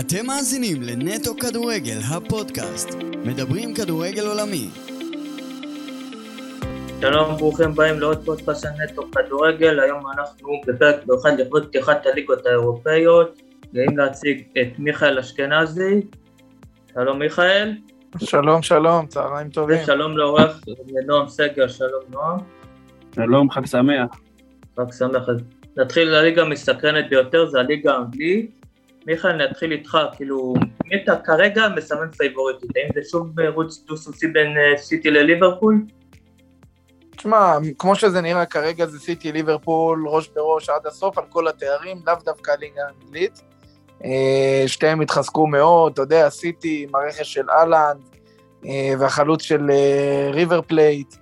אתם מאזינים לנטו כדורגל, הפודקאסט. מדברים כדורגל עולמי. שלום, ברוכים הבאים לעוד פודקאסט של נטו כדורגל. היום אנחנו בפרק מיוחד לכבוד פתיחת הליגות האירופאיות. גאים להציג את מיכאל אשכנזי. שלום מיכאל. שלום, שלום, צהריים טובים. ושלום לעורך נועם סגל, שלום נועם. שלום, חג שמח. חג שמח. נתחיל לליגה המסקרנת ביותר, זה הליגה האנגלית. מיכאל, נתחיל איתך, כאילו, מי אתה כרגע מסמן פייבוריטית? האם זה שוב מרוץ דו-סוסי בין אה, סיטי לליברפול? תשמע, כמו שזה נראה כרגע זה סיטי ליברפול ראש בראש עד הסוף על כל התארים, לאו דווקא הליגה האנגלית. אה, שתיהם התחזקו מאוד, אתה יודע, סיטי עם הרכש של הלאנד אה, והחלוץ של ריבר פלייט,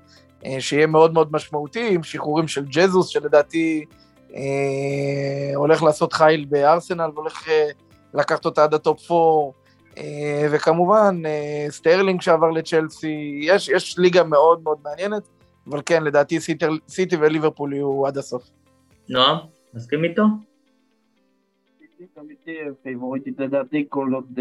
שיהיה מאוד מאוד משמעותי, עם שחרורים של ג'זוס, שלדעתי אה, הולך לעשות חיל בארסנל והולך אה, לקחת אותה עד הטופ 4, אה, וכמובן סטרלינג שעבר לצ'לסי, יש, יש ליגה מאוד מאוד מעניינת, אבל כן, לדעתי סיטי, סיטי וליברפול יהיו עד הסוף. נועם, מסכים איתו? פייבוריטית לדעתי כל עוד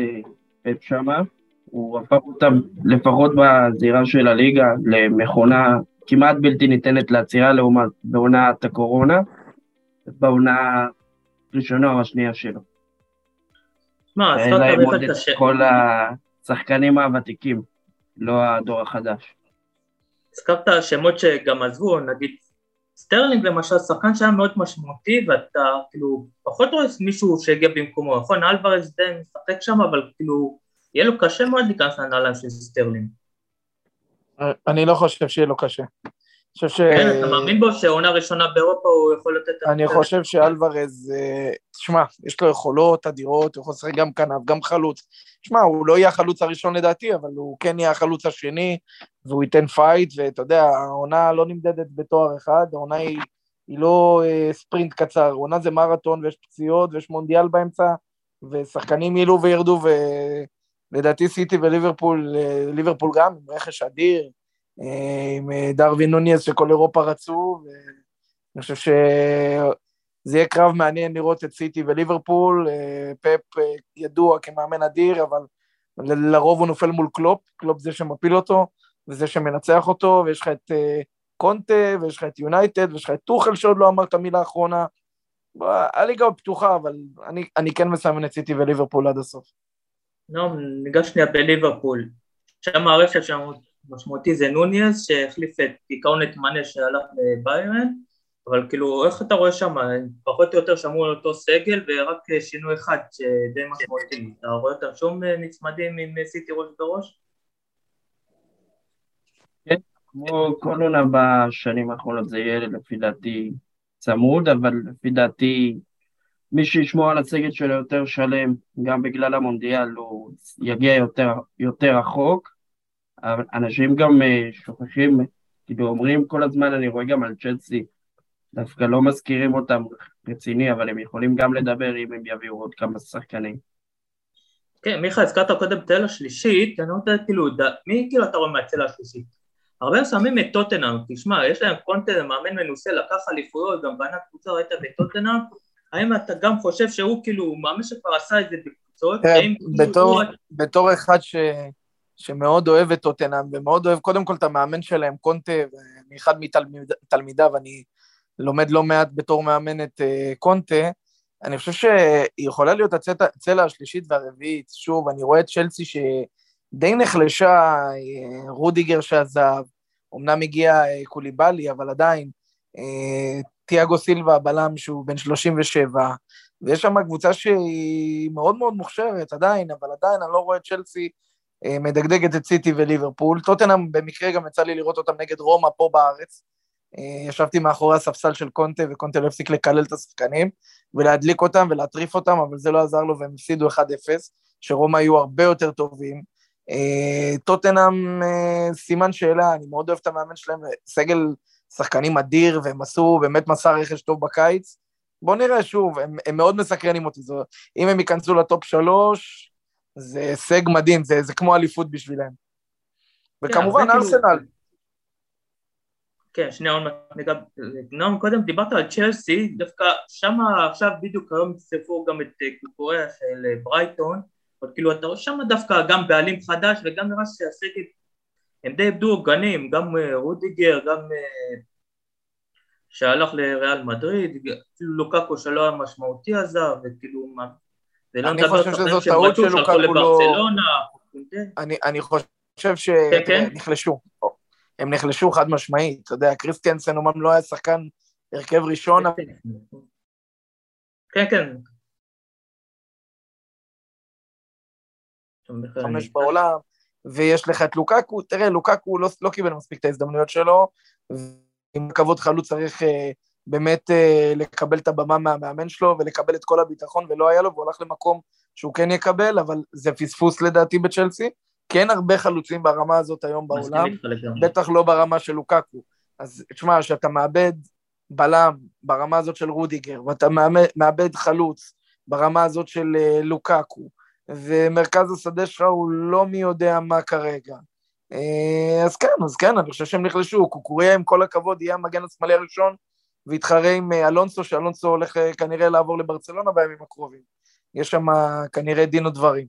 פפ שמה, הוא הפך אותם לפחות בזירה של הליגה למכונה כמעט בלתי ניתנת לעצירה לעומת בעונת הקורונה. בעונה הראשונה או השנייה שלו. מה, אין להם עוד את כל השחקנים הוותיקים, לא הדור החדש. הזכרת שמות שגם עזבו, נגיד סטרלינג למשל, שחקן שהיה מאוד משמעותי ואתה כאילו פחות רואה מישהו שהגיע במקומו, נכון? אלוורז די משחק שם, אבל כאילו יהיה לו קשה מאוד להיכנס לנעליים של סטרלינג. אני לא חושב שיהיה לו קשה. חושב ש... כן, אתה מאמין בו שעונה ראשונה באירופה הוא יכול לתת... אני חושב שאלוורז, אה, תשמע, יש לו יכולות אדירות, הוא יכול לשחק גם כנף, גם חלוץ. תשמע, הוא לא יהיה החלוץ הראשון לדעתי, אבל הוא כן יהיה החלוץ השני, והוא ייתן פייט, ואתה יודע, העונה לא נמדדת בתואר אחד, העונה היא, היא לא אה, ספרינט קצר, העונה זה מרתון, ויש פציעות, ויש מונדיאל באמצע, ושחקנים יעלו וירדו, ולדעתי סיטי וליברפול, אה, ליברפול גם, עם רכש אדיר, אה, עם אה, דרווין נוניאז שכל אירופה רצו, ואני חושב שזה יהיה קרב מעניין לראות את סיטי וליברפול, אה, פפ ידוע כמאמן אדיר, אבל לרוב הוא נופל מול קלופ, קלופ זה שמפיל אותו, וזה שמנצח אותו, ויש לך את קונטה, ויש לך את יונייטד, ויש לך את טוחל שעוד לא אמר את המילה האחרונה. הליגה פתוחה, אבל אני, אני כן מסמן את סיטי וליברפול עד הסוף. לא, ניגש שנייה בליברפול. שם הרשת שם משמעותי זה נוניאז שהחליף את דיכאון את מאנה שהלך לביירן אבל כאילו איך אתה רואה שם, פחות או יותר שמרו על אותו סגל ורק שינוי אחד שדי משמעותי, אתה רואה אותם שום נצמדים עם סיטי ראש בראש? כן, כמו כל עונה בשנים האחרונות זה יהיה לפי דעתי צמוד, אבל לפי דעתי מי שישמור על הסגל שלו יותר שלם, גם בגלל המונדיאל, הוא יגיע יותר, יותר רחוק. אנשים גם אה, שוכחים, כאילו אומרים כל הזמן, אני רואה גם על צ'לסי, דווקא לא מזכירים אותם רציני, אבל הם יכולים גם לדבר אם הם יביאו עוד כמה שחקנים. כן, מיכה, הזכרת קודם צלע שלישית, אני רוצה כאילו, מי כאילו אתה רואה מהצלע השלישית? הרבה שמים את טוטנאם, תשמע, יש להם קונטנט, מאמן מנוסה, לקח אליפויות, גם בנה קבוצה, ראית בטוטנאם, האם אתה גם חושב שהוא כאילו מאמן שכבר עשה את זה בקבוצות? בתור אחד ש... שמאוד אוהב את טוטנאם, ומאוד אוהב קודם כל את המאמן שלהם, קונטה, ואני אחד מתלמידיו, אני לומד לא מעט בתור מאמן את uh, קונטה, אני חושב שהיא יכולה להיות הצלע השלישית והרביעית. שוב, אני רואה את צ'לסי שדי נחלשה, uh, רודיגר שעזב, אמנם הגיע uh, קוליבאלי, אבל עדיין, תיאגו סילבה, הבלם שהוא בן 37, ויש שם קבוצה שהיא מאוד מאוד מוכשרת עדיין, אבל עדיין אני לא רואה את צ'לסי אה, מדגדגת את סיטי וליברפול. טוטנאם במקרה גם יצא לי לראות אותם נגד רומא פה בארץ. אה, ישבתי מאחורי הספסל של קונטה, וקונטה לא הפסיק לקלל את השחקנים, ולהדליק אותם ולהטריף אותם, אבל זה לא עזר לו והם הפסידו 1-0, שרומא היו הרבה יותר טובים. אה, טוטנאם סימן שאלה, אני מאוד אוהב את המאמן שלהם, סגל שחקנים אדיר, והם עשו באמת מסע רכש טוב בקיץ. בואו נראה שוב, הם, הם מאוד מסקרנים אותי, זו, אם הם ייכנסו לטופ שלוש, זה הישג מדהים, זה, זה כמו אליפות בשבילם. וכמובן, כאילו- ארסנל. כן, שנייה, עוד מעט נועם, קודם דיברת על צ'לסי, דווקא שם עכשיו בדיוק היום צפו גם את אה, קוקוריה של אה, ברייטון, אבל כאילו אתה רואה שם דווקא גם בעלים חדש וגם נראה שהסגל, הם די איבדו עוגנים, גם אה, רודיגר, גם שהלך לריאל מדריד, אפילו לוקקו שלא היה משמעותי עזב, וכאילו, זה לא מדבר על שחקנים שהלכו לברצלונה, אני חושב שנחלשו. הם נחלשו חד משמעית, אתה יודע, קריסטיאנסן אומנם לא היה שחקן הרכב ראשון. כן, כן. חמש בעולם, ויש לך את לוקקו, תראה, לוקקו לא, לא קיבל מספיק את ההזדמנויות שלו, ועם כבוד חלוץ צריך uh, באמת uh, לקבל את הבמה מהמאמן שלו ולקבל את כל הביטחון, ולא היה לו, והוא הלך למקום שהוא כן יקבל, אבל זה פספוס לדעתי בצ'לסי. כן הרבה חלוצים ברמה הזאת היום בעולם, בטח לא ברמה של לוקקו. אז תשמע, כשאתה מאבד בלם ברמה הזאת של רודיגר, ואתה מאבד חלוץ ברמה הזאת של אה, לוקקו, ומרכז השדה שלך הוא לא מי יודע מה כרגע. אה, אז כן, אז כן, אני חושב שהם נחלשו. קוקוריה, עם כל הכבוד, יהיה המגן השמאלי הראשון, ויתחרה עם אה, אלונסו, שאלונסו הולך כנראה לעבור לברצלונה בימים הקרובים. יש שם כנראה דין ודברים.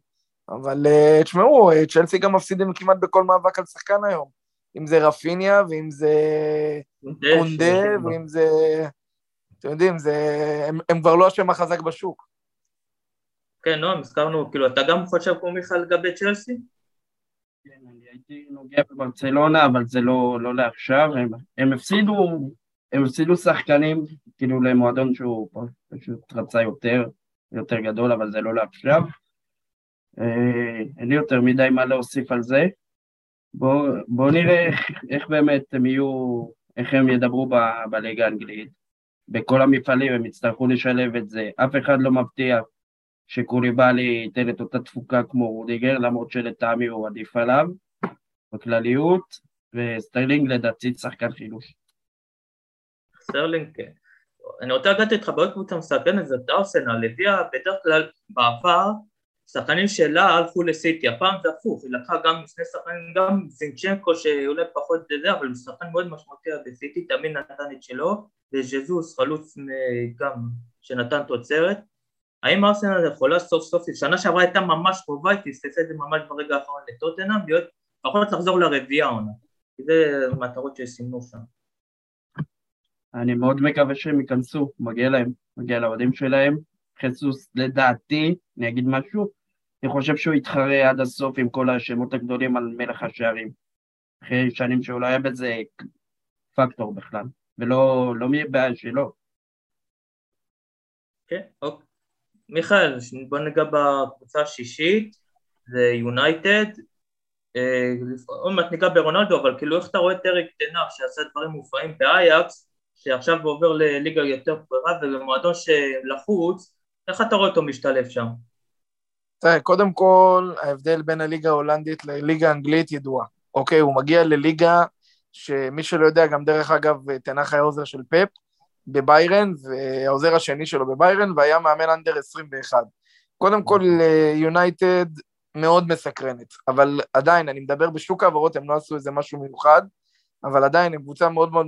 אבל אה, תשמעו, אה, צ'לסי גם מפסידים כמעט בכל מאבק על שחקן היום. אם זה רפיניה, ואם זה קונדה, ואם זה... אתם יודעים, זה... הם, הם כבר לא השם החזק בשוק. כן, נועם, הזכרנו, כאילו, אתה גם חושב כמו מיכל לגבי צ'לסי? כן, אני הייתי נוגע בברצלונה, אבל זה לא, לא לעכשיו, הם, הם הפסידו, הם הפסידו שחקנים, כאילו למועדון שהוא פשוט רצה יותר, יותר גדול, אבל זה לא לעכשיו. אה, אין לי יותר מדי מה להוסיף על זה. בואו בוא נראה איך, איך באמת הם יהיו, איך הם ידברו ב, בליגה האנגלית. בכל המפעלים הם יצטרכו לשלב את זה. אף אחד לא מבטיח שקוליבאלי ייתן את אותה תפוקה כמו רודיגר, למרות שלטעמי הוא עדיף עליו בכלליות, וסטרלינג לדעתי שחקן חילוש. סטרלינג, כן. אני רוצה לגעת איתך בעוד קבוצה מסכנת, זאת ארסנל, הביאה בדרך כלל בעבר שחקנים שלה הלכו לסיטי, הפעם זה הפוך, היא לקחה גם שני שחקנים, גם זינצ'נקו שאולי פחות זה, אבל הוא שחקן מאוד משמעותי בסיטי, תמיד נתן את שלו, וז'זוס חלוץ גם שנתן תוצרת. האם ארסנל יכולה סוף סוף, שנה שעברה הייתה ממש קרובה, היא פספסה את זה ממש ברגע האחרון לטוטנאם, להיות לפחות לחזור לרביעייה העונה, כי זה מטרות שסימנו שם. אני מאוד מקווה שהם ייכנסו, מגיע להם, מגיע לאוהדים שלהם, חסוס, לדעתי, אני אגיד משהו, אני חושב שהוא יתחרה עד הסוף עם כל השמות הגדולים על מלך השערים. אחרי שנים שהוא לא היה בזה פקטור בכלל, ולא לא מבעיה שלו. כן. מיכאל, בוא ניגע בקבוצה השישית, זה יונייטד. אה, עוד מעט ניגע ברונלדו, אבל כאילו איך אתה רואה את אריק תנח שעשה דברים מופעים באייקס, שעכשיו עובר לליגה יותר פרה ובמועדון שלחוץ, איך אתה רואה אותו משתלב שם? תראה, קודם כל, ההבדל בין הליגה ההולנדית לליגה האנגלית ידועה. אוקיי, הוא מגיע לליגה שמי שלא יודע, גם דרך אגב, תנח היה עוזר של פפ בביירן, והעוזר השני שלו בביירן, והיה מאמן אנדר 21. קודם כל, יונייטד מאוד מסקרנת, אבל עדיין, אני מדבר בשוק העברות, הם לא עשו איזה משהו מיוחד, אבל עדיין, הם קבוצה מאוד מאוד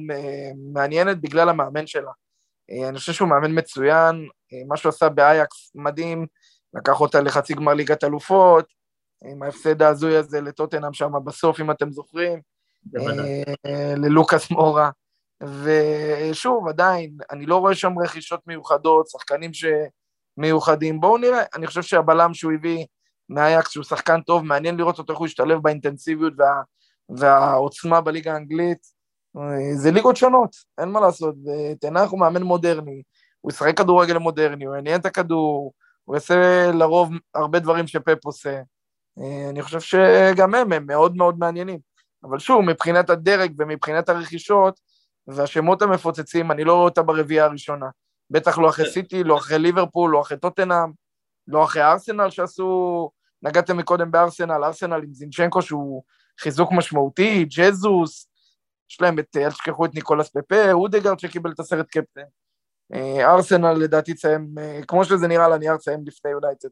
מעניינת בגלל המאמן שלה. אה, אני חושב שהוא מאמן מצוין, אה, מה שהוא עשה באייקס מדהים, לקח אותה לחצי גמר ליגת אלופות, עם ההפסד ההזוי הזה לטוטנאם שם בסוף, אם אתם זוכרים, אה, ללוקאס מורה. ושוב, עדיין, אני לא רואה שם רכישות מיוחדות, שחקנים שמיוחדים. בואו נראה, אני חושב שהבלם שהוא הביא מאייקס, שהוא שחקן טוב, מעניין לראות אותו איך הוא ישתלב באינטנסיביות וה, והעוצמה בליגה האנגלית. זה ליגות שונות, אין מה לעשות. תנח הוא מאמן מודרני, הוא ישחק כדורגל מודרני, הוא יעניין את הכדור, הוא יעשה לרוב הרבה דברים שפפ עושה. אני חושב שגם הם, הם מאוד מאוד מעניינים. אבל שוב, מבחינת הדרג ומבחינת הרכישות והשמות המפוצצים, אני לא רואה אותה ברביעייה הראשונה. בטח לא אחרי סיטי, לא אחרי ליברפול, לא אחרי טוטנאם, לא אחרי ארסנל שעשו, נגעתם מקודם בארסנל, ארסנל עם זינצ'נקו שהוא חיזוק משמעותי, ג'זוס, יש להם את, אל תשכחו את ניקולס פפה, אודגרד שקיבל את הסרט קפטן. אה, ארסנל לדעתי תסיים, אה, כמו שזה נראה על הנייר, תסיים לפני יונייטד.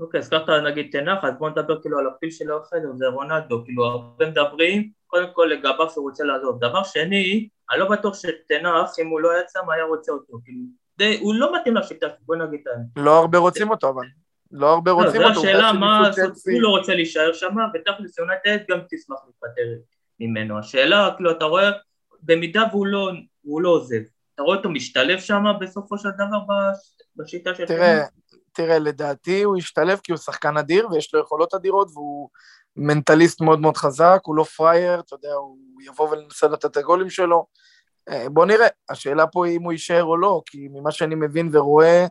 אוקיי, הזכרת נגיד תנח, אז בוא נדבר כאילו על הפיל שלו החדר, זה רונלדו, כאילו הרבה מדברים, קודם כל לגביו שהוא רוצה לעזוב. דבר שני, אני לא בטוח שתנח, אם הוא לא יצא, מה היה רוצה אותו, כאילו, די, הוא לא מתאים לשיטה, בוא נגיד את האמת. לא הרבה רוצים אותו, אבל. לא הרבה לא, רוצים אותו. זו השאלה, מה, הוא לא רוצה להישאר שם, ותכלס יונתד גם תשמח להיפטר ממנו. השאלה, כאילו, אתה רואה, במידה והוא לא, לא עוזב, אתה רואה אותו משתלב שם בסופו של דבר בשיטה של... תראה, תראה, לדעתי הוא ישתלב כי הוא שחקן אדיר ויש לו יכולות אדירות והוא מנטליסט מאוד מאוד חזק, הוא לא פראייר, אתה יודע, הוא יבוא ולנסה לתת את הגולים שלו. אה, בוא נראה, השאלה פה היא אם הוא יישאר או לא, כי ממה שאני מבין ורואה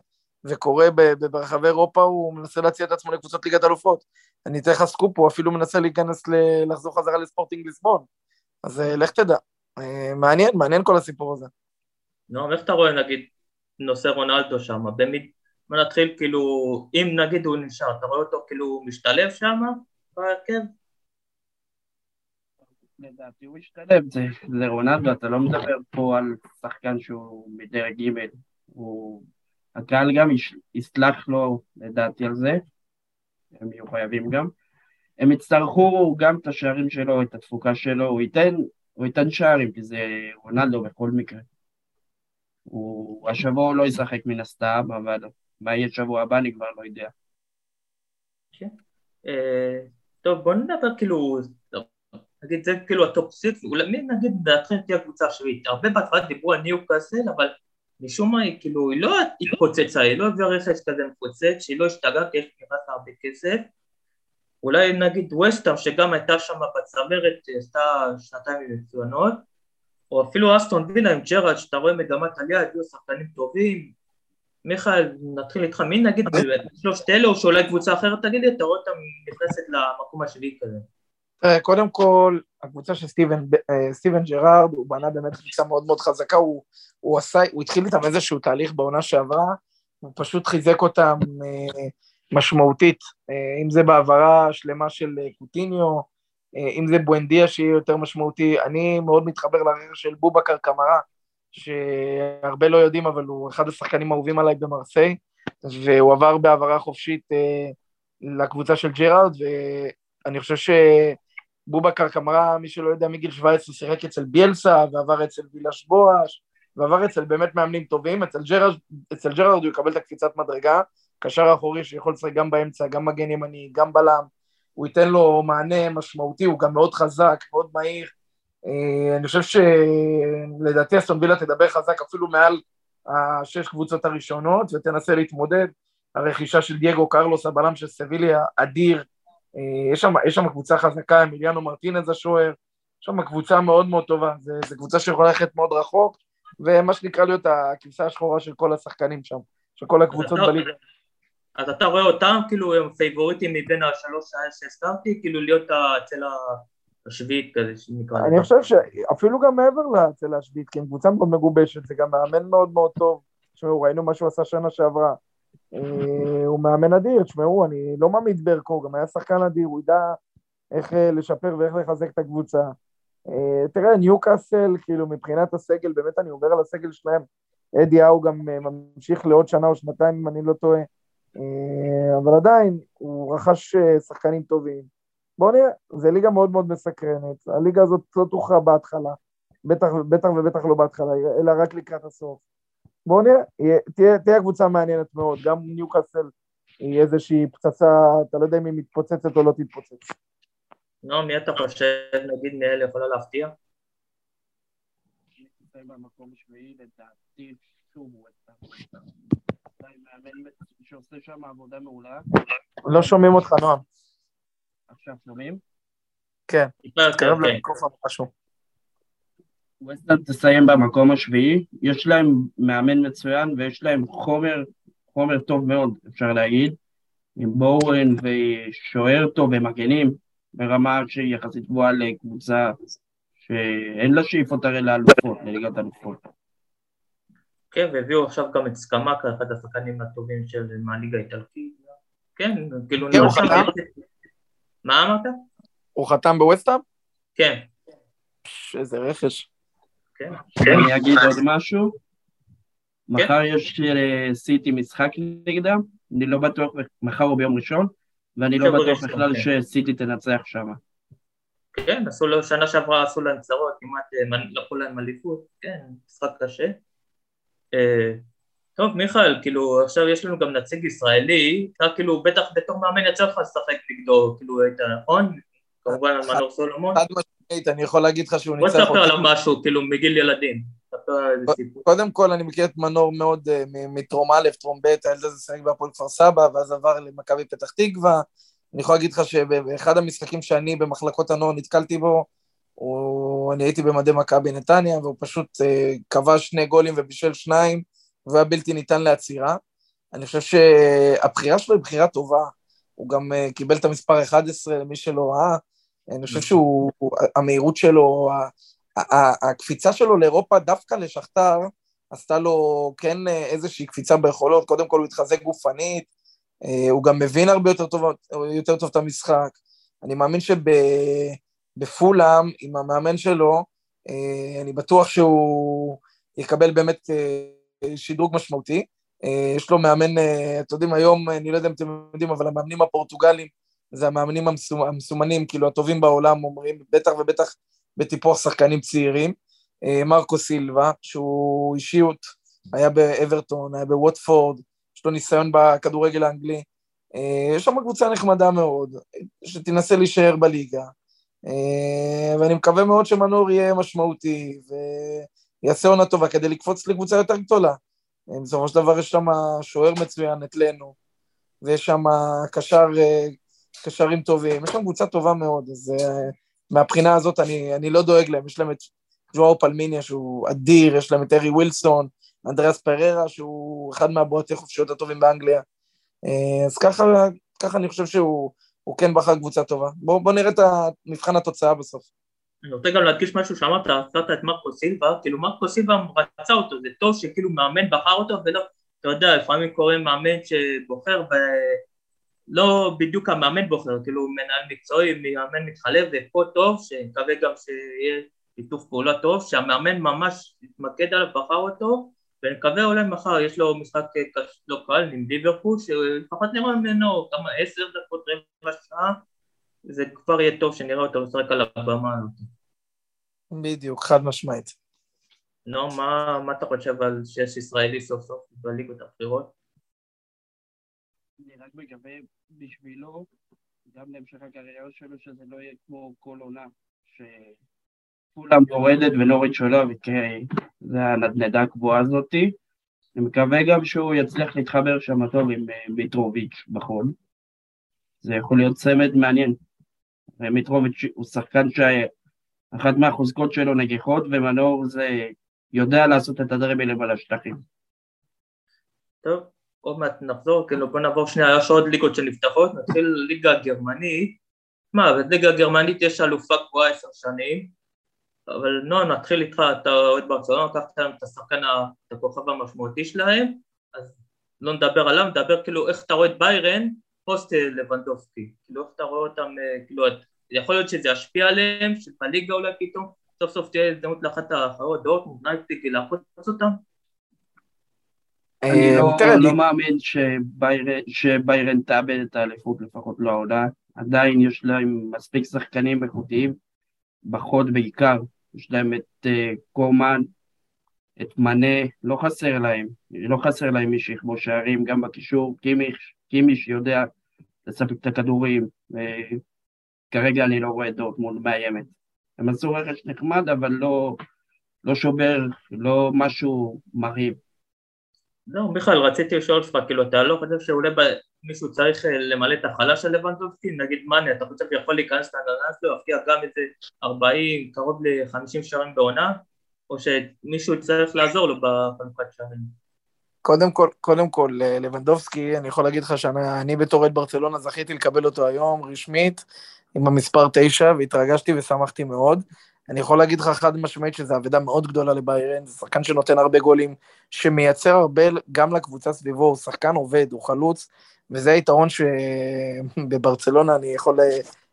וקורא ברחבי אירופה, הוא מנסה להציע את עצמו לקבוצות ליגת אלופות. אני אתן לך סקופ, הוא אפילו מנסה להיכנס, לחזור חזרה לספורטינג ליסבון. אז אה, לך תדע. אה, מעניין, מעניין כל הסיפור הזה. נו, איך אתה רואה נגיד נושא רונלדו שם? במיד... בוא נתחיל כאילו, אם נגיד הוא נשאר, אתה רואה אותו כאילו משתלב שם בהרכב? לדעתי הוא משתלב, זה, זה רונלדו, אתה לא מדבר פה על שחקן שהוא מדרג ג' הוא... הקהל גם יסלח לו לדעתי על זה, הם יהיו חייבים גם. הם יצטרכו גם את השערים שלו, את התפוקה שלו, הוא ייתן, הוא ייתן שערים, כי זה רונלדו בכל מקרה. הוא השבוע לא ישחק מן הסתם, אבל מה יהיה שבוע הבא אני כבר לא יודע. כן. אה, טוב, בוא נדבר כאילו, נגיד זה כאילו ה top six, אולי נגיד לדעתכם תהיה הקבוצה השביעית? הרבה בהתחלה דיברו על ניו קאסל, אבל משום מה היא כאילו, היא לא התפוצצה, היא לא הביאה רכש כזה מפוצץ, שהיא לא השתגעה כי יש נכנס הרבה כסף. אולי נגיד ווסטהאם שגם הייתה שם בצמרת, עשתה שנתיים מצוינות, או אפילו אסטון וילה עם ג'רארד, שאתה רואה מגמת עלייה, הביאו שחקנים טובים. מיכאל, נתחיל איתך, מי נגיד שלושת אלה, או שאולי קבוצה אחרת תגיד לי, אתה רואה אותה נכנסת למקום השביעי כזה. קודם כל, הקבוצה של סטיבן, אה, סטיבן ג'רארד, הוא בנה באמת קבוצה מאוד מאוד חזקה, הוא, הוא, עשה, הוא התחיל איתם איזשהו תהליך בעונה שעברה, הוא פשוט חיזק אותם אה, משמעותית, אה, אם זה בהעברה שלמה של קוטיניו, אם זה בואנדיה שיהיה יותר משמעותי, אני מאוד מתחבר לרעיון של בובקר קמרה, שהרבה לא יודעים, אבל הוא אחד השחקנים האהובים עליי במרסיי, והוא עבר בהעברה חופשית לקבוצה של ג'רארד, ואני חושב ש... בובקר קמרה, מי שלא יודע, מגיל 17 שיחק אצל ביאלסה, ועבר אצל וילש בואש, ועבר אצל באמת מאמנים טובים, אצל ג'רארד, אצל ג'רארד הוא יקבל את הקפיצת מדרגה, קשר אחורי שיכול לשחק גם באמצע, גם מגן ימני, גם בלם, הוא ייתן לו מענה משמעותי, הוא גם מאוד חזק, מאוד מהיר. אה, אני חושב שלדעתי אסטון וילה תדבר חזק אפילו מעל השש קבוצות הראשונות, ותנסה להתמודד. הרכישה של דייגו קרלוס, הבלם של סביליה, אדיר, יש שם, יש שם קבוצה חזקה, אמיליאנו מרטינז השוער, יש שם קבוצה מאוד מאוד טובה, זו קבוצה שיכולה ללכת מאוד רחוק, ומה שנקרא להיות הכבשה השחורה של כל השחקנים שם, של כל הקבוצות בליגה. אז אתה רואה אותם כאילו הם פייבוריטים מבין השלוש שהזכרתי, כאילו להיות אצל השביעית כזה שנקרא. אני חושב שאפילו גם מעבר לאצל השביעית, כי הם קבוצה מאוד מגובשת, זה גם מאמן מאוד מאוד טוב. תשמעו, ראינו מה שהוא עשה שנה שעברה. אה, הוא מאמן אדיר, תשמעו, אני לא ממעיט בערכו, גם היה שחקן אדיר, הוא ידע איך אה, לשפר ואיך לחזק את הקבוצה. אה, תראה, ניוקאסל, כאילו, מבחינת הסגל, באמת אני עובר על הסגל שלהם, אדי האו גם ממשיך לעוד שנה או שנתיים, אם אני לא טועה, אבל עדיין, הוא רכש שחקנים טובים. בואו נראה, זו ליגה מאוד מאוד מסקרנת, הליגה הזאת לא תוכרע בהתחלה, בטח, בטח ובטח לא בהתחלה, אלא רק לקראת הסוף. בואו נראה, תהיה, תהיה קבוצה מעניינת מאוד, גם ניוקאסל היא איזושהי פצצה, אתה לא יודע אם היא מתפוצצת או לא תתפוצץ. נו, מי אתה חושב, נגיד מאלה יכולה להפתיע? במקום שביעי, לדעתי, שוב שעושה שם עבודה מעולה. לא שומעים אותך, נועם. עכשיו שומעים? כן, תתקרב כן. למיקרופון משהו. ווסטהאם תסיים במקום השביעי, יש להם מאמן מצוין ויש להם חומר, חומר טוב מאוד, אפשר להגיד, עם בורן ושוער טוב ומגנים, ברמה שהיא יחסית גבוהה לקבוצה שאין לה שאיפות הרי לאלופות, לליגת אלופות. כן, והביאו עכשיו גם את סקמקה, אחד השחקנים הטובים של מהליגה האיטלקית. כן, כאילו כן, נראה שם... מה אמרת? הוא חתם בווסטהאם? כן. איזה רכש. כן. אני אגיד עוד משהו. כן. מחר יש לסיטי משחק נגדם, אני לא בטוח, מחר או ביום ראשון, ואני לא בטוח בכלל שסיטי תנצח שם. כן, עשו לו, שנה שעברה עשו להם צרות, כמעט אה, לקחו להם אליפות, כן, משחק קשה. אה, טוב, מיכאל, כאילו, עכשיו יש לנו גם נציג ישראלי, אתה כאילו, בטח בתור מאמן יצא לך לשחק נגדו, כאילו, היית נכון? כמובן על מנור סולומון. חד משמעית, אני יכול להגיד לך שהוא ניצח אותי. בוא תספר עליו משהו, כאילו, מגיל ילדים. קודם כל, אני מכיר את מנור מאוד אה, מטרום א', טרום ב', הילד הזה שיחק בהפועל כפר סבא, ואז עבר למכבי פתח תקווה. אני יכול להגיד לך שבאחד המשחקים שאני במחלקות הנוער נתקלתי בו, הוא, אני הייתי במדי מכבי נתניה, והוא פשוט uh, כבש שני גולים ובישל שניים, והיה בלתי ניתן לעצירה. אני חושב שהבחירה שלו היא בחירה טובה. הוא גם uh, קיבל את המספר 11, למי שלא ראה. אני חושב שהוא, המהירות שלו, הקפיצה שלו לאירופה דווקא לשכתר, עשתה לו כן אה, איזושהי קפיצה ביכולות, קודם כל הוא התחזק גופנית, אה, הוא גם מבין הרבה יותר טוב, יותר טוב את המשחק. אני מאמין שבפולאם, עם המאמן שלו, אה, אני בטוח שהוא יקבל באמת שדרוג משמעותי. יש לו מאמן, אתם יודעים, היום, אני לא יודע אם אתם יודעים, אבל המאמנים הפורטוגלים זה המאמנים המסומנים, כאילו הטובים בעולם, אומרים, בטח ובטח בטיפוח שחקנים צעירים. אה, מרקו סילבה, שהוא אישיות, היה באברטון, היה בווטפורד, יש לו ניסיון בכדורגל האנגלי. אה, יש שם קבוצה נחמדה מאוד, שתנסה להישאר בליגה. אה, ואני מקווה מאוד שמנור יהיה משמעותי ויעשה עונה טובה כדי לקפוץ לקבוצה יותר גדולה. בסופו של דבר יש שם שוער מצוין, את לנו, ויש שם קשר, קשרים טובים, יש שם קבוצה טובה מאוד, אז מהבחינה הזאת אני, אני לא דואג להם, יש להם את ג'ואר פלמיניה שהוא אדיר, יש להם את ארי ווילסון, אנדריאס פררה שהוא אחד מהבועטי חופשיות הטובים באנגליה. אה, אז ככה, ככה אני חושב שהוא כן בחר קבוצה טובה. בואו בוא נראה את מבחן התוצאה בסוף. אני רוצה גם להדגיש משהו שאמרת, הזכרת את מרקו סילבה, כאילו מרקו סילבה רצה אותו, זה טוב שכאילו מאמן בחר אותו ולא, אתה יודע, לפעמים קורה מאמן שבוחר ו... לא בדיוק המאמן בוחר, כאילו מנהל מקצועי, מאמן מתחלף, ופה טוב, שנקווה גם שיהיה שיתוף פעולה טוב, שהמאמן ממש יתמקד עליו, בחר אותו, ונקווה אולי מחר, יש לו משחק לא קל עם ליברפול, שלפחות נראה ממנו כמה עשר דקות, רבע שעה, זה כבר יהיה טוב שנראה אותו משחק על הבמה הזאת. בדיוק, חד משמעית. נו, מה, מה אתה חושב על שיש ישראלי סוף סוף בליגות הבחירות? רק מקווה בשבילו, גם להמשך הקריירה שלו, שזה לא יהיה כמו כל עונה, שכולם יורדת ונוריץ' עולה, וזה הנדנדה הקבועה הזאתי. אני מקווה גם שהוא יצליח להתחבר שם טוב עם אה, מיטרוביץ' בחול. זה יכול להיות צמד מעניין. מיטרוביץ' הוא שחקן שאחת מהחוזקות שלו נגיחות, ומנור זה יודע לעשות את הדרבלים על השטחים. טוב, עוד מעט נחזור, כאילו בוא נעבור שנייה, יש עוד ליגות שנפתחות, נתחיל ליגה הגרמנית, מה, בליגה הגרמנית יש אלופה קבועה עשר שנים, אבל נועם נתחיל איתך, אתה אוהד ברצלונה, לקחת להם את השחקן, את הכוכב המשמעותי שלהם, אז לא נדבר עליו, נדבר כאילו איך אתה רואה את ביירן פוסט לבנדובסקי, כאילו איך אתה רואה אותם, אה, כאילו יכול להיות שזה ישפיע עליהם, שבליגה אולי פתאום סוף סוף תהיה הזדמנות לאחת האחרות, דורטמונד, לייפציג, לחטוף אותם? אני אה, לא, לא מאמין שביירן תאבד את האליפות, לפחות לא העונה. עדיין יש להם מספיק שחקנים איכותיים, בחוד בעיקר. יש להם את uh, קורמן, את מנה, לא חסר להם. לא חסר להם מי שיכבוש שערים, גם בקישור. קימיש, קימיש יודע לספק את הכדורים. Uh, כרגע אני לא רואה את דורטמונד מאיימת. הם עשו רכש נחמד, אבל לא, לא שובר, לא משהו מרהיב. לא, בכלל רציתי לשאול אותך, כאילו אתה לא חושב שאולי מישהו צריך אה, למלא את החלש של לבנדובסקי, נגיד מאני, אתה חושב שיכול להיכנס להנהלה שלו, להפקיע גם איזה 40, קרוב ל-50 שערים בעונה, או שמישהו צריך לעזור לו בחלוקת שערים? קודם כל, קודם כל, אה, לבנדובסקי, אני יכול להגיד לך שאני בתור עד ברצלונה זכיתי לקבל אותו היום רשמית עם המספר 9, והתרגשתי ושמחתי מאוד. אני יכול להגיד לך חד משמעית שזו אבדה מאוד גדולה לביירן, זה שחקן שנותן הרבה גולים, שמייצר הרבה גם לקבוצה סביבו, הוא שחקן עובד, הוא חלוץ, וזה היתרון שבברצלונה אני יכול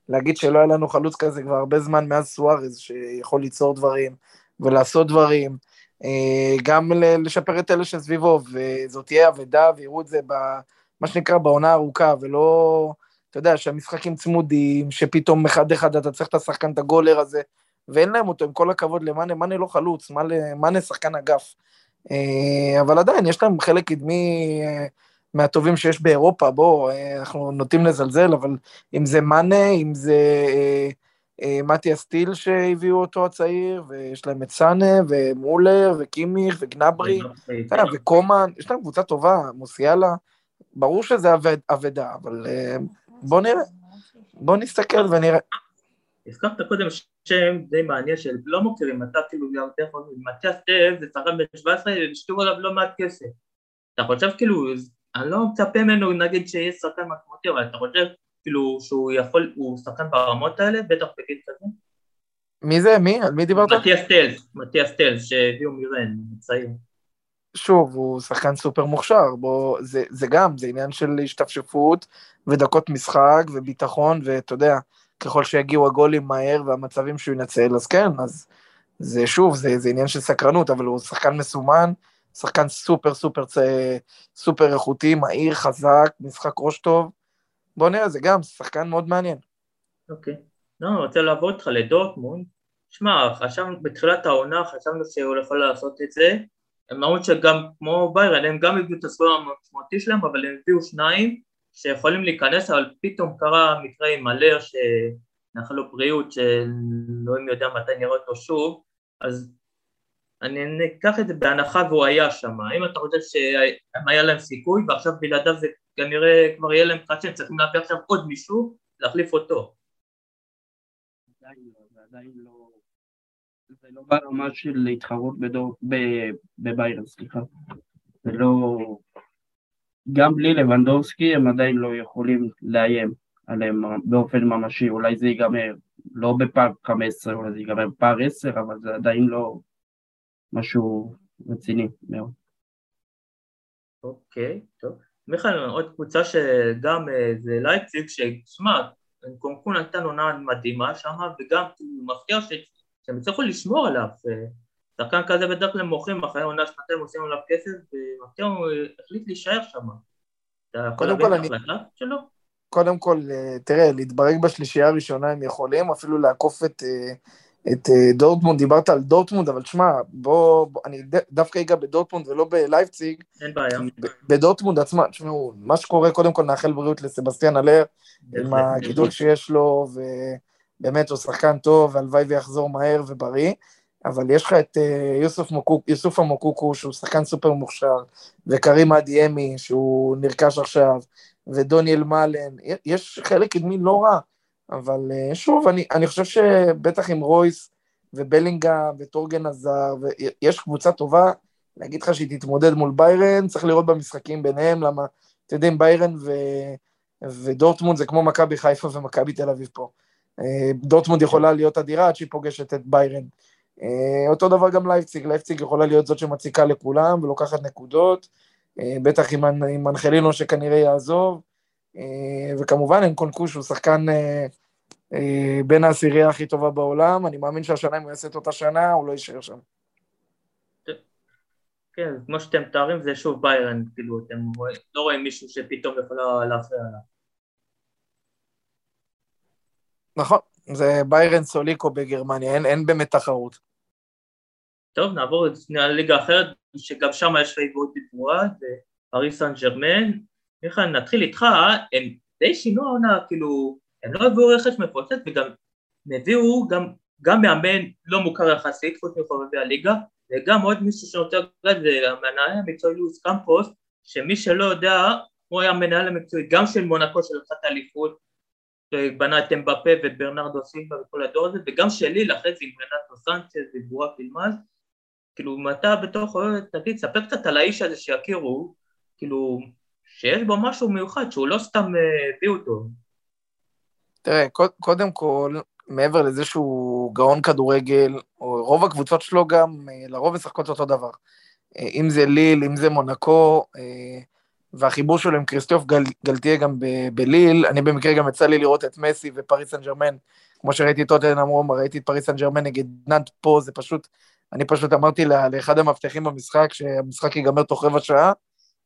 להגיד שלא היה לנו חלוץ כזה כבר הרבה זמן מאז סוארז, שיכול ליצור דברים ולעשות דברים, אה, גם לשפר את אלה שסביבו, וזאת תהיה אבדה, ויראו את זה במה שנקרא בעונה ארוכה, ולא... אתה יודע, שהמשחקים צמודים, שפתאום אחד-אחד אתה צריך את השחקן, את הגולר הזה, ואין להם אותו, עם כל הכבוד למאנה, מאנה לא חלוץ, מאנה שחקן אגף. אה, אבל עדיין, יש להם חלק קדמי אה, מהטובים שיש באירופה, בוא, אה, אנחנו נוטים לזלזל, אבל אם זה מאנה, אם זה מתיה סטיל שהביאו אותו הצעיר, ויש להם את סאנה, ומולר, וקימיך, וגנברי, וקומן, יש להם קבוצה טובה, מוסיאלה, ברור שזה אבדה, אבל בוא נראה, בוא נסתכל ונראה. הזכרת קודם שם די מעניין של לא מוכרים, אתה כאילו יותר חושב, מתיאס טב זה שחקן בן 17 והשקיעו עליו לא מעט כסף. אתה חושב כאילו, אני לא מצפה ממנו נגיד שיהיה שחקן משמעותי, אבל אתה חושב כאילו שהוא יכול, הוא שחקן ברמות האלה, בטח בגיל כזה? מי זה? מי? על מי דיברת? מתיאס טלס, מתיאס טלס שהביאו מירן, צעיר. שוב, הוא שחקן סופר מוכשר, בוא, זה, זה גם, זה עניין של השתפשפות ודקות משחק וביטחון, ואתה יודע, ככל שיגיעו הגולים מהר והמצבים שהוא ינצל, אז כן, אז זה שוב, זה, זה עניין של סקרנות, אבל הוא שחקן מסומן, שחקן סופר סופר סופר איכותי, מהיר, חזק, משחק ראש טוב. בוא נראה, זה גם שחקן מאוד מעניין. אוקיי. לא, אני רוצה לעבור איתך לדורטמונד. שמע, חשבנו בתחילת העונה, חשבנו שהוא יכול לעשות את זה. הם אמרו שגם כמו ביירן, הם גם הביאו את הסגול המשמעותי שלהם, אבל הם הביאו שניים, שיכולים להיכנס, אבל פתאום קרה מקרה עם מלר שנאחל לו בריאות, שאלוהים יודע מתי נראה אותו שוב, אז אני אקח את זה בהנחה והוא היה שם, האם אתה חושב שהיה להם סיכוי ועכשיו בלעדיו זה כנראה כבר יהיה להם קצת שהם צריכים להביא עכשיו עוד מישהו להחליף אותו? לא, לא, זה לא ברמה של להתחרות בביירן, סליחה, זה לא, גם בלי לבנדובסקי הם עדיין לא יכולים לאיים עליהם באופן ממשי, אולי זה ייגמר לא בפער 15, אולי זה ייגמר בפער 10, אבל זה עדיין לא משהו רציני מאוד. אוקיי, טוב. מיכאל, עוד קבוצה שגם אה, זה לייפציג, ששמע, קונקון הייתה עונה מדהימה שם, וגם מפתיע שהם הצליחו לשמור עליו. שחקן כזה בדרך כלל מוכרים אחרי עונה שנתיים עושים עליו כסף ומפתיע הוא החליט להישאר שם. אתה יכול להבין את ההחלטה שלו? קודם כל, אה, תראה, להתברג בשלישייה הראשונה הם יכולים, אפילו לעקוף את, אה, את אה, דורטמונד, דיברת על דורטמונד, אבל שמע, בוא, בוא, אני דווקא אגע בדורטמונד ולא בלייפציג. אין בעיה. בדורטמונד עצמה, תשמעו, מה שקורה, קודם כל נאחל בריאות לסבסטיאן אלר, עם הגידול שיש לו, ובאמת הוא שחקן טוב, והלוואי ויחזור מהר ובריא. אבל יש לך את uh, יוסוף, מוקוק, יוסוף המוקוקו, שהוא שחקן סופר מוכשר, וקרים אדיאמי, שהוא נרכש עכשיו, ודוניאל מאלן, יש חלק קדמי לא רע, אבל uh, שוב, אני, אני חושב שבטח עם רויס ובלינגהאם ותורגן הזארד, ויש קבוצה טובה, להגיד לך שהיא תתמודד מול ביירן, צריך לראות במשחקים ביניהם, למה, אתם יודעים, ביירן ו... ודורטמונד זה כמו מכבי חיפה ומכבי תל אביב פה. אה, דורטמונד יכולה להיות אדירה עד שהיא פוגשת את ביירן. אה, אותו דבר גם לייפציג, לייפציג יכולה להיות זאת שמציקה לכולם ולוקחת נקודות, אה, בטח עם, עם אנחלינו שכנראה יעזוב, אה, וכמובן אנקונקו שהוא שחקן בין העשירייה הכי טובה בעולם, אני מאמין שהשנה אם הוא יעשה את אותה שנה, הוא לא יישאר שם. כן, כמו שאתם מתארים זה שוב ביירן, כאילו אתם לא רואים מישהו שפתאום יכול להפריע עליו. נכון, זה ביירן סוליקו בגרמניה, אין, אין באמת תחרות. טוב, נעבור לליגה אחרת, שגם שם יש פייבוריט בתמורה, זה פריס סן ג'רמן. מיכאל, נתחיל איתך, הם די שינו העונה, כאילו, הם לא הביאו רכש מפוצץ וגם הביאו גם, גם מאמן לא מוכר יחסית, חוץ מחובבי הליגה, וגם עוד מישהו שרוצה להגיד, זה המנהל המקצועי לואיס קמפוס, שמי שלא יודע, הוא היה המנהל המקצועי גם של מונקו של אחת האליפות, בנה את אמבפה וברנרדו סילבה וכל הדור הזה, וגם שלי אחרי זה עם רנטו סנצ'ז ובורק אילמז, כאילו אתה בתוך, תגיד, ספר קצת על האיש הזה שיכירו, כאילו, שיש בו משהו מיוחד, שהוא לא סתם אה, הביא אותו. תראה, קודם כל, מעבר לזה שהוא גאון כדורגל, רוב הקבוצות שלו גם אה, לרוב משחקות אותו דבר. אה, אם זה ליל, אם זה מונקו, והחיבור שלו עם קריסטוף גל, גלתיה גם בליל, אני במקרה גם יצא לי לראות את מסי ופריס סן ג'רמן, כמו שראיתי את טוטנאם רומא, ראיתי את פריס סן ג'רמן נגד נאנט פה, זה פשוט, אני פשוט אמרתי לה, לאחד המאבטחים במשחק, שהמשחק ייגמר תוך רבע שעה,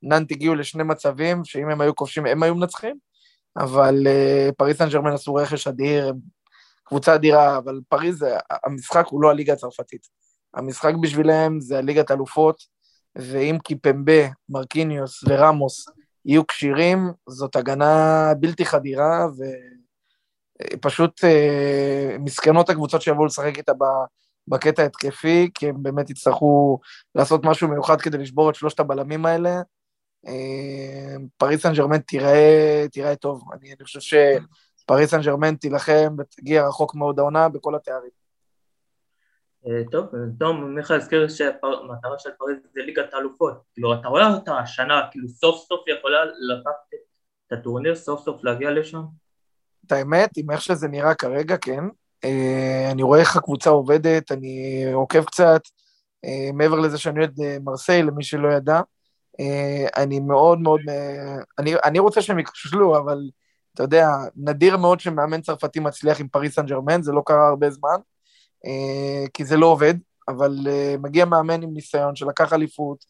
נאנט הגיעו לשני מצבים, שאם הם היו כובשים, הם היו מנצחים, אבל אה, פריס סן ג'רמן עשו רכש אדיר, קבוצה אדירה, אבל פריז, המשחק הוא לא הליגה הצרפתית. המשחק בשבילם זה הליגת אלופות, ואם קימפמבה, מרקיניוס וראמוס יהיו כשירים, זאת הגנה בלתי חדירה, ופשוט אה, מסכנות הקבוצות שיבואו לשחק איתה בקטע התקפי, כי הם באמת יצטרכו לעשות משהו מיוחד כדי לשבור את שלושת הבלמים האלה. אה, פריס סן ג'רמן תיראה, תיראה טוב. אני, אני חושב שפריס סן ג'רמן תילחם ותגיע רחוק מאוד העונה בכל התארים. אה, טוב, תום, מיכאל הזכיר שהמטרה של פריז זה ליגת האלופות. כאילו, אתה רואה אותה השנה, כאילו סוף סוף יכולה לקחת את הטורניר, סוף סוף להגיע לשם? את האמת, עם איך שזה נראה כרגע, כן. אה, אני רואה איך הקבוצה עובדת, אני עוקב קצת, אה, מעבר לזה שאני אוהד מרסיי, למי שלא ידע. אני מאוד מאוד, אני, אני רוצה שהם ייכשלו, אבל אתה יודע, נדיר מאוד שמאמן צרפתי מצליח עם פריס סן ג'רמן, זה לא קרה הרבה זמן. אה, כי זה לא עובד, אבל אה, מגיע מאמן עם ניסיון שלקח אליפות,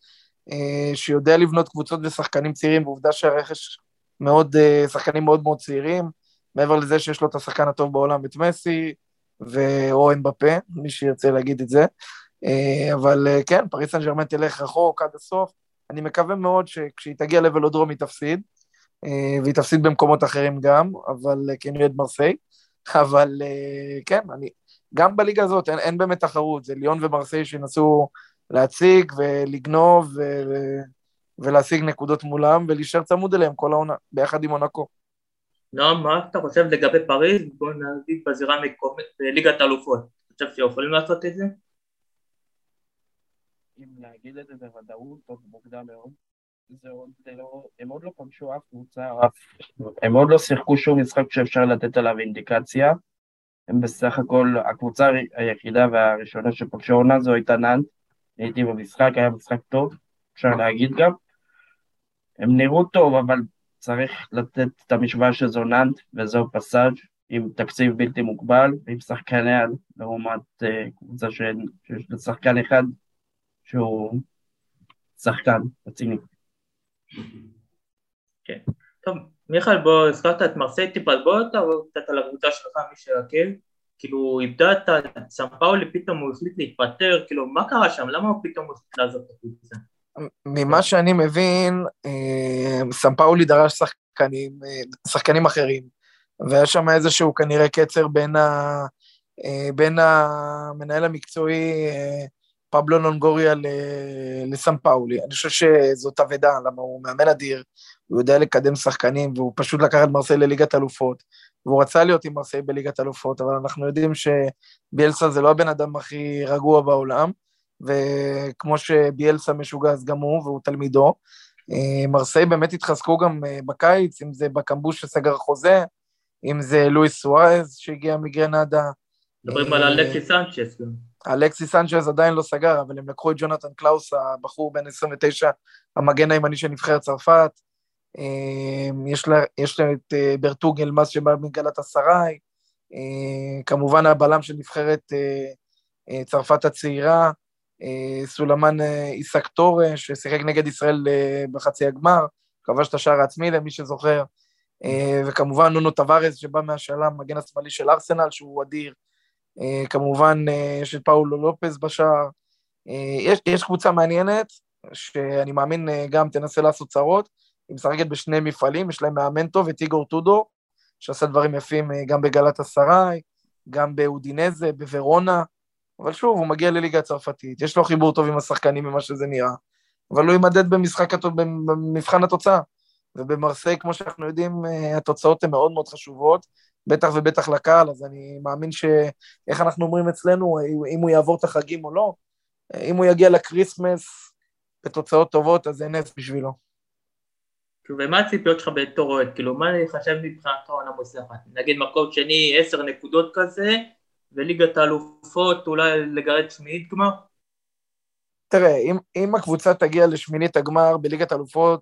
אה, שיודע לבנות קבוצות ושחקנים צעירים, ועובדה שהרכש מאוד, שחקנים מאוד מאוד צעירים, מעבר לזה שיש לו את השחקן הטוב בעולם, את מסי, ואו אמבפה, מי שירצה להגיד את זה. אבל כן, פריס סן ג'רמן תלך רחוק עד הסוף. אני מקווה מאוד שכשהיא תגיע לוולודרום היא תפסיד, והיא תפסיד במקומות אחרים גם, אבל אני אוהד מרסיי. אבל כן, אני, גם בליגה הזאת אין, אין באמת תחרות, זה ליון ומרסיי שינסו להציג ולגנוב ו, ו, ולהשיג נקודות מולם ולהישאר צמוד אליהם כל העונה, ביחד עם עונקו. נועם, מה אתה חושב לגבי פריז? בוא נגיד בזירה המקומית, בליגת האלופות. אתה חושב שיכולים לעשות את זה? אם להגיד את זה בוודאות, עוד מוקדם מאוד. זה עוד לא, הם עוד לא פגשו אף קבוצה, הם עוד לא שיחקו שום משחק שאפשר לתת עליו אינדיקציה. הם בסך הכל, הקבוצה היחידה והראשונה שפגשו עונה זו הייתה נאנט, הייתי במשחק, היה משחק טוב, אפשר להגיד גם. הם נראו טוב, אבל צריך לתת את המשוואה שזו נאנט וזו פסאז' עם תקציב בלתי מוגבל, עם שחקני על, לעומת uh, קבוצה שיש לשחקן אחד שהוא שחקן רציני. כן. טוב, מיכאל, בוא, הזכרת את מרסיי טיפה, בוא תעבור קצת על הקבוצה שלך, מי שיכיר. כאילו, איבדה את סמפאולי, פתאום הוא החליט להתפטר, כאילו, מה קרה שם? למה הוא פתאום החליט לעזוב את הקבוצה? ממה שאני מבין, אה, סמפאולי דרש שחקנים, אה, שחקנים אחרים, והיה שם איזשהו כנראה קצר בין, ה, אה, בין המנהל המקצועי פבלו נונגוריה לסם פאולי. אני חושב שזאת אבדה, למה הוא מאמן אדיר, הוא יודע לקדם שחקנים, והוא פשוט לקח את מרסיי לליגת אלופות, והוא רצה להיות עם מרסיי בליגת אלופות, אבל אנחנו יודעים שביאלסה זה לא הבן אדם הכי רגוע בעולם, וכמו שביאלסה משוגע אז גם הוא, והוא תלמידו. אה, מרסיי באמת התחזקו גם אה, בקיץ, אם זה בקמבוש שסגר חוזה, אם זה לואיס סוארז שהגיע מגרנדה. מדברים על אלכסיס סנצ'ס אלכסיס סנצ'ז עדיין לא סגר, אבל הם לקחו את ג'ונתן קלאוס, הבחור בן 29, המגן הימני של נבחרת צרפת. אה, יש לה, יש לה את אה, ברטוג אלמאס שבא מגלת אסריי, אה, כמובן הבלם של נבחרת צרפת הצעירה, סולמן עיסק טורה, ששיחק נגד ישראל בחצי הגמר, כבש את השער העצמי למי שזוכר, וכמובן נונו טווארז שבא מהשאלה, מגן השמאלי של ארסנל, שהוא אדיר, כמובן יש את פאולו לופז בשער. יש, יש קבוצה מעניינת, שאני מאמין גם תנסה לעשות צרות, היא משחקת בשני מפעלים, יש להם מאמן טוב, את איגור טודו, שעשה דברים יפים גם בגלת אסריי, גם באודינזה, בוורונה, אבל שוב, הוא מגיע לליגה הצרפתית, יש לו חיבור טוב עם השחקנים ממה שזה נראה, אבל הוא יימדד במשחק, במבחן התוצאה. ובמרסיי, כמו שאנחנו יודעים, התוצאות הן מאוד מאוד חשובות, בטח ובטח לקהל, אז אני מאמין שאיך אנחנו אומרים אצלנו, אם הוא יעבור את החגים או לא, אם הוא יגיע לקריסמס בתוצאות טובות, אז זה נס בשבילו. ומה הציפיות שלך בתור אוהד? כאילו, מה אני חושב מבחינת העונה מוצלחת? נגיד מקום שני, עשר נקודות כזה, וליגת האלופות אולי לגרד שמינית גמר? תראה, אם, אם הקבוצה תגיע לשמינית הגמר בליגת האלופות,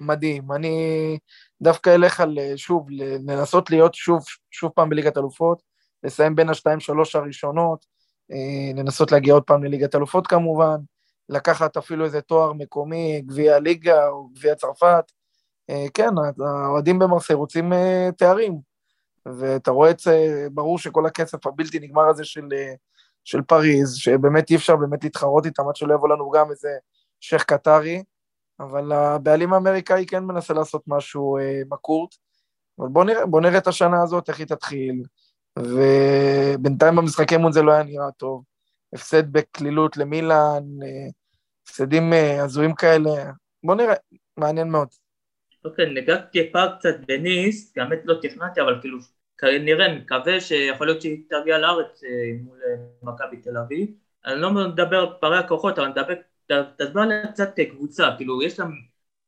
מדהים. אני דווקא אלך על, שוב, לנסות להיות שוב, שוב פעם בליגת אלופות, לסיים בין השתיים שלוש הראשונות, אה, לנסות להגיע עוד פעם לליגת אלופות כמובן, לקחת אפילו איזה תואר מקומי, גביע הליגה או גביע צרפת, כן, האוהדים במרסיי רוצים תארים, ואתה רואה את זה, ברור שכל הכסף הבלתי נגמר הזה של, של פריז, שבאמת אי אפשר באמת להתחרות איתם עד שלא יבוא לנו גם איזה שייח' קטרי, אבל הבעלים האמריקאי כן מנסה לעשות משהו אה, מקורט, אבל בוא נראה, בוא נראה את השנה הזאת, איך היא תתחיל, ובינתיים במשחקי אמון זה לא היה נראה טוב. הפסד בקלילות למילאן, אה, הפסדים אה, הזויים כאלה, בוא נראה, מעניין מאוד. אוקיי, ניגע טיפה קצת בניס, גם את לא תכננתי, אבל כאילו, נראה, נקווה שיכול להיות שהיא תגיע לארץ אה, מול מכבי תל אביב. אני לא מדבר על פערי הכוחות, אבל אני מדבר, תסביר עליה קצת קבוצה, כאילו, יש להם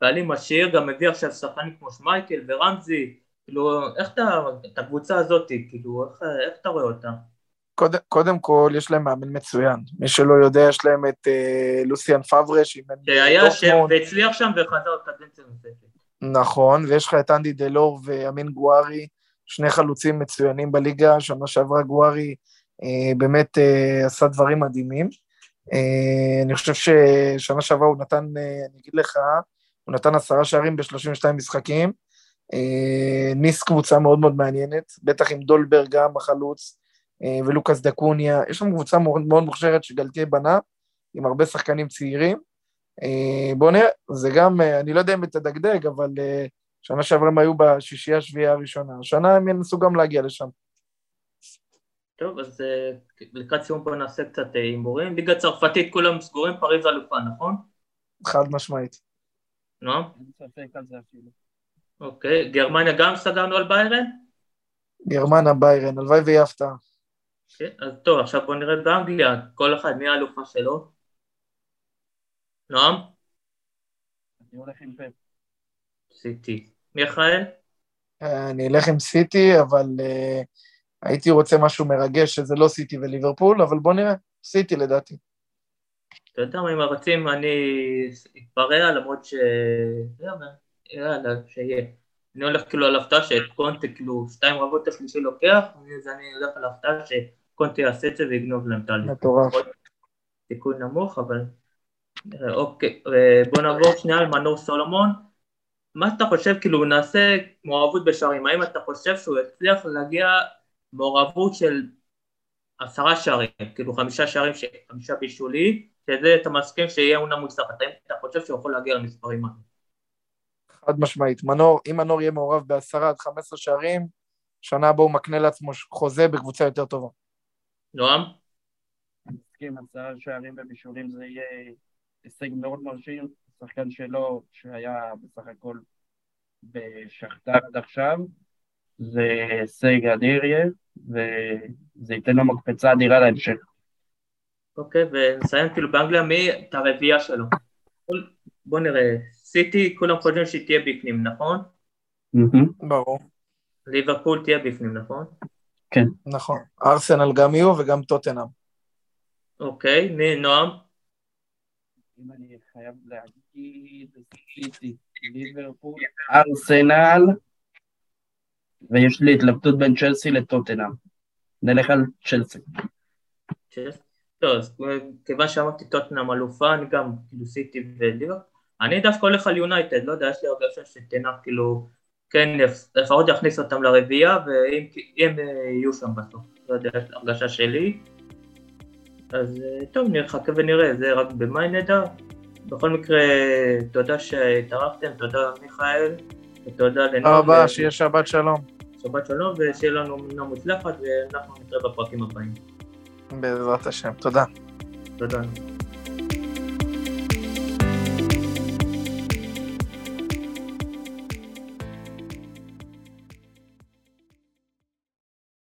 בעלים עשיר, גם מביא עכשיו שחקנים כמו שמייקל ורמזי, כאילו, איך אתה, את הקבוצה הזאת, כאילו, איך, איך אתה רואה אותה? קודם, קודם כל, יש להם מאמן מצוין. מי שלא יודע, יש להם את אה, לוסיאן פאברש. שהיה שם והצליח שם וחזר קדנציה נוספת. נכון, ויש לך את אנדי דלור ואמין גוארי, שני חלוצים מצוינים בליגה, שנה שעברה גוארי אה, באמת אה, עשה דברים מדהימים. אה, אני חושב ששנה שעברה הוא נתן, אה, אני אגיד לך, הוא נתן עשרה שערים ב-32 משחקים. אה, ניס קבוצה מאוד מאוד מעניינת, בטח עם דולברג גם החלוץ, אה, ולוקאס דקוניה, יש שם קבוצה מאוד, מאוד מוכשרת שגלתיה בנה, עם הרבה שחקנים צעירים. אה, בואו נראה, זה גם, אני לא יודע אם תדגדג, אבל שנה שעברה הם היו בשישייה השביעייה הראשונה, השנה הם ינסו גם להגיע לשם. טוב, אז לקראת סיום בואו נעשה קצת הימורים. ליגה צרפתית כולם סגורים, פריז אלופה, נכון? חד משמעית. נו? אין ספק על זה אפילו. אוקיי, גרמניה גם סגרנו על ביירן? גרמניה ביירן, הלוואי ויהיה הפתעה. כן, אז טוב, עכשיו בואו נראה באנגליה, כל אחד, מי האלופה שלו? נועם? אני הולך עם פפ. סיטי. מיכאל? אני אלך עם סיטי, אבל uh, הייתי רוצה משהו מרגש, שזה לא סיטי וליברפול, אבל בואו נראה, סיטי לדעתי. אתה יודע מה, אם רוצים, אני אתפרע, למרות ש... יאללה, שיהיה. אני הולך כאילו על הפתעה שאת קונטה כאילו שתיים רבות השלישי לוקח, אז אני הולך על הפתעה שקונטה יעשה את זה ויגנוב להם את האליפות. מטורף. סיכוי נמוך, אבל... אוקיי, בוא נעבור שנייה על מנור סולומון. מה אתה חושב, כאילו נעשה מעורבות בשערים, האם אתה חושב שהוא יצליח להגיע מעורבות של עשרה שערים, כאילו חמישה שערים, חמישה בישולי, שזה אתה מסכים שיהיה עונה מוצלחת, האם אתה חושב שהוא יכול להגיע למספרים האלה? חד משמעית. מנור, אם מנור יהיה מעורב בעשרה עד חמש עשרה שערים, שנה הבאה הוא מקנה לעצמו חוזה בקבוצה יותר טובה. נועם? אני מסכים, עשרה שערים ובישולים זה יהיה הישג מאוד מרשים. שחקן שלו, שהיה בסך הכל בשכתר עד עכשיו, זה הישג אדיר יהיה, וזה ייתן לו מקפצה אדירה להמשך. אוקיי, ונסיים כאילו באנגליה, מי את הרביעייה שלו? בוא נראה, סיטי, כולם חושבים שהיא תהיה בפנים, נכון? ברור. ליברפול תהיה בפנים, נכון? כן. נכון. ארסנל גם יהיו וגם טוטנאם. אוקיי, מי נועם? אם אני חייב להגיד, סיטי, ליברפול, ארסנל, ויש לי התלבטות בין צ'לסי לטוטנאם. נלך על צ'לסי. טוב, אז כיוון שאמרתי טוטנאם אלופה, אני גם כאילו סיטי וליברפול. אני דווקא הולך על יונייטד, לא יודע, יש לי הרגשה שתנח כאילו, כן, לפחות יכניס אותם לרביעייה, ואם הם אה, יהיו שם בסוף, לא יודע, הרגשה שלי. אז אה, טוב, נחכה ונראה, זה רק במאי נדע. בכל מקרה, תודה שהתארחתם, תודה מיכאל, ותודה לנועם. תודה רבה, שיהיה שבת שלום. שבת שלום, ושיהיה לנו מנה מוצלחת, ואנחנו נתראה בפרקים הבאים. בעזרת השם, תודה. תודה.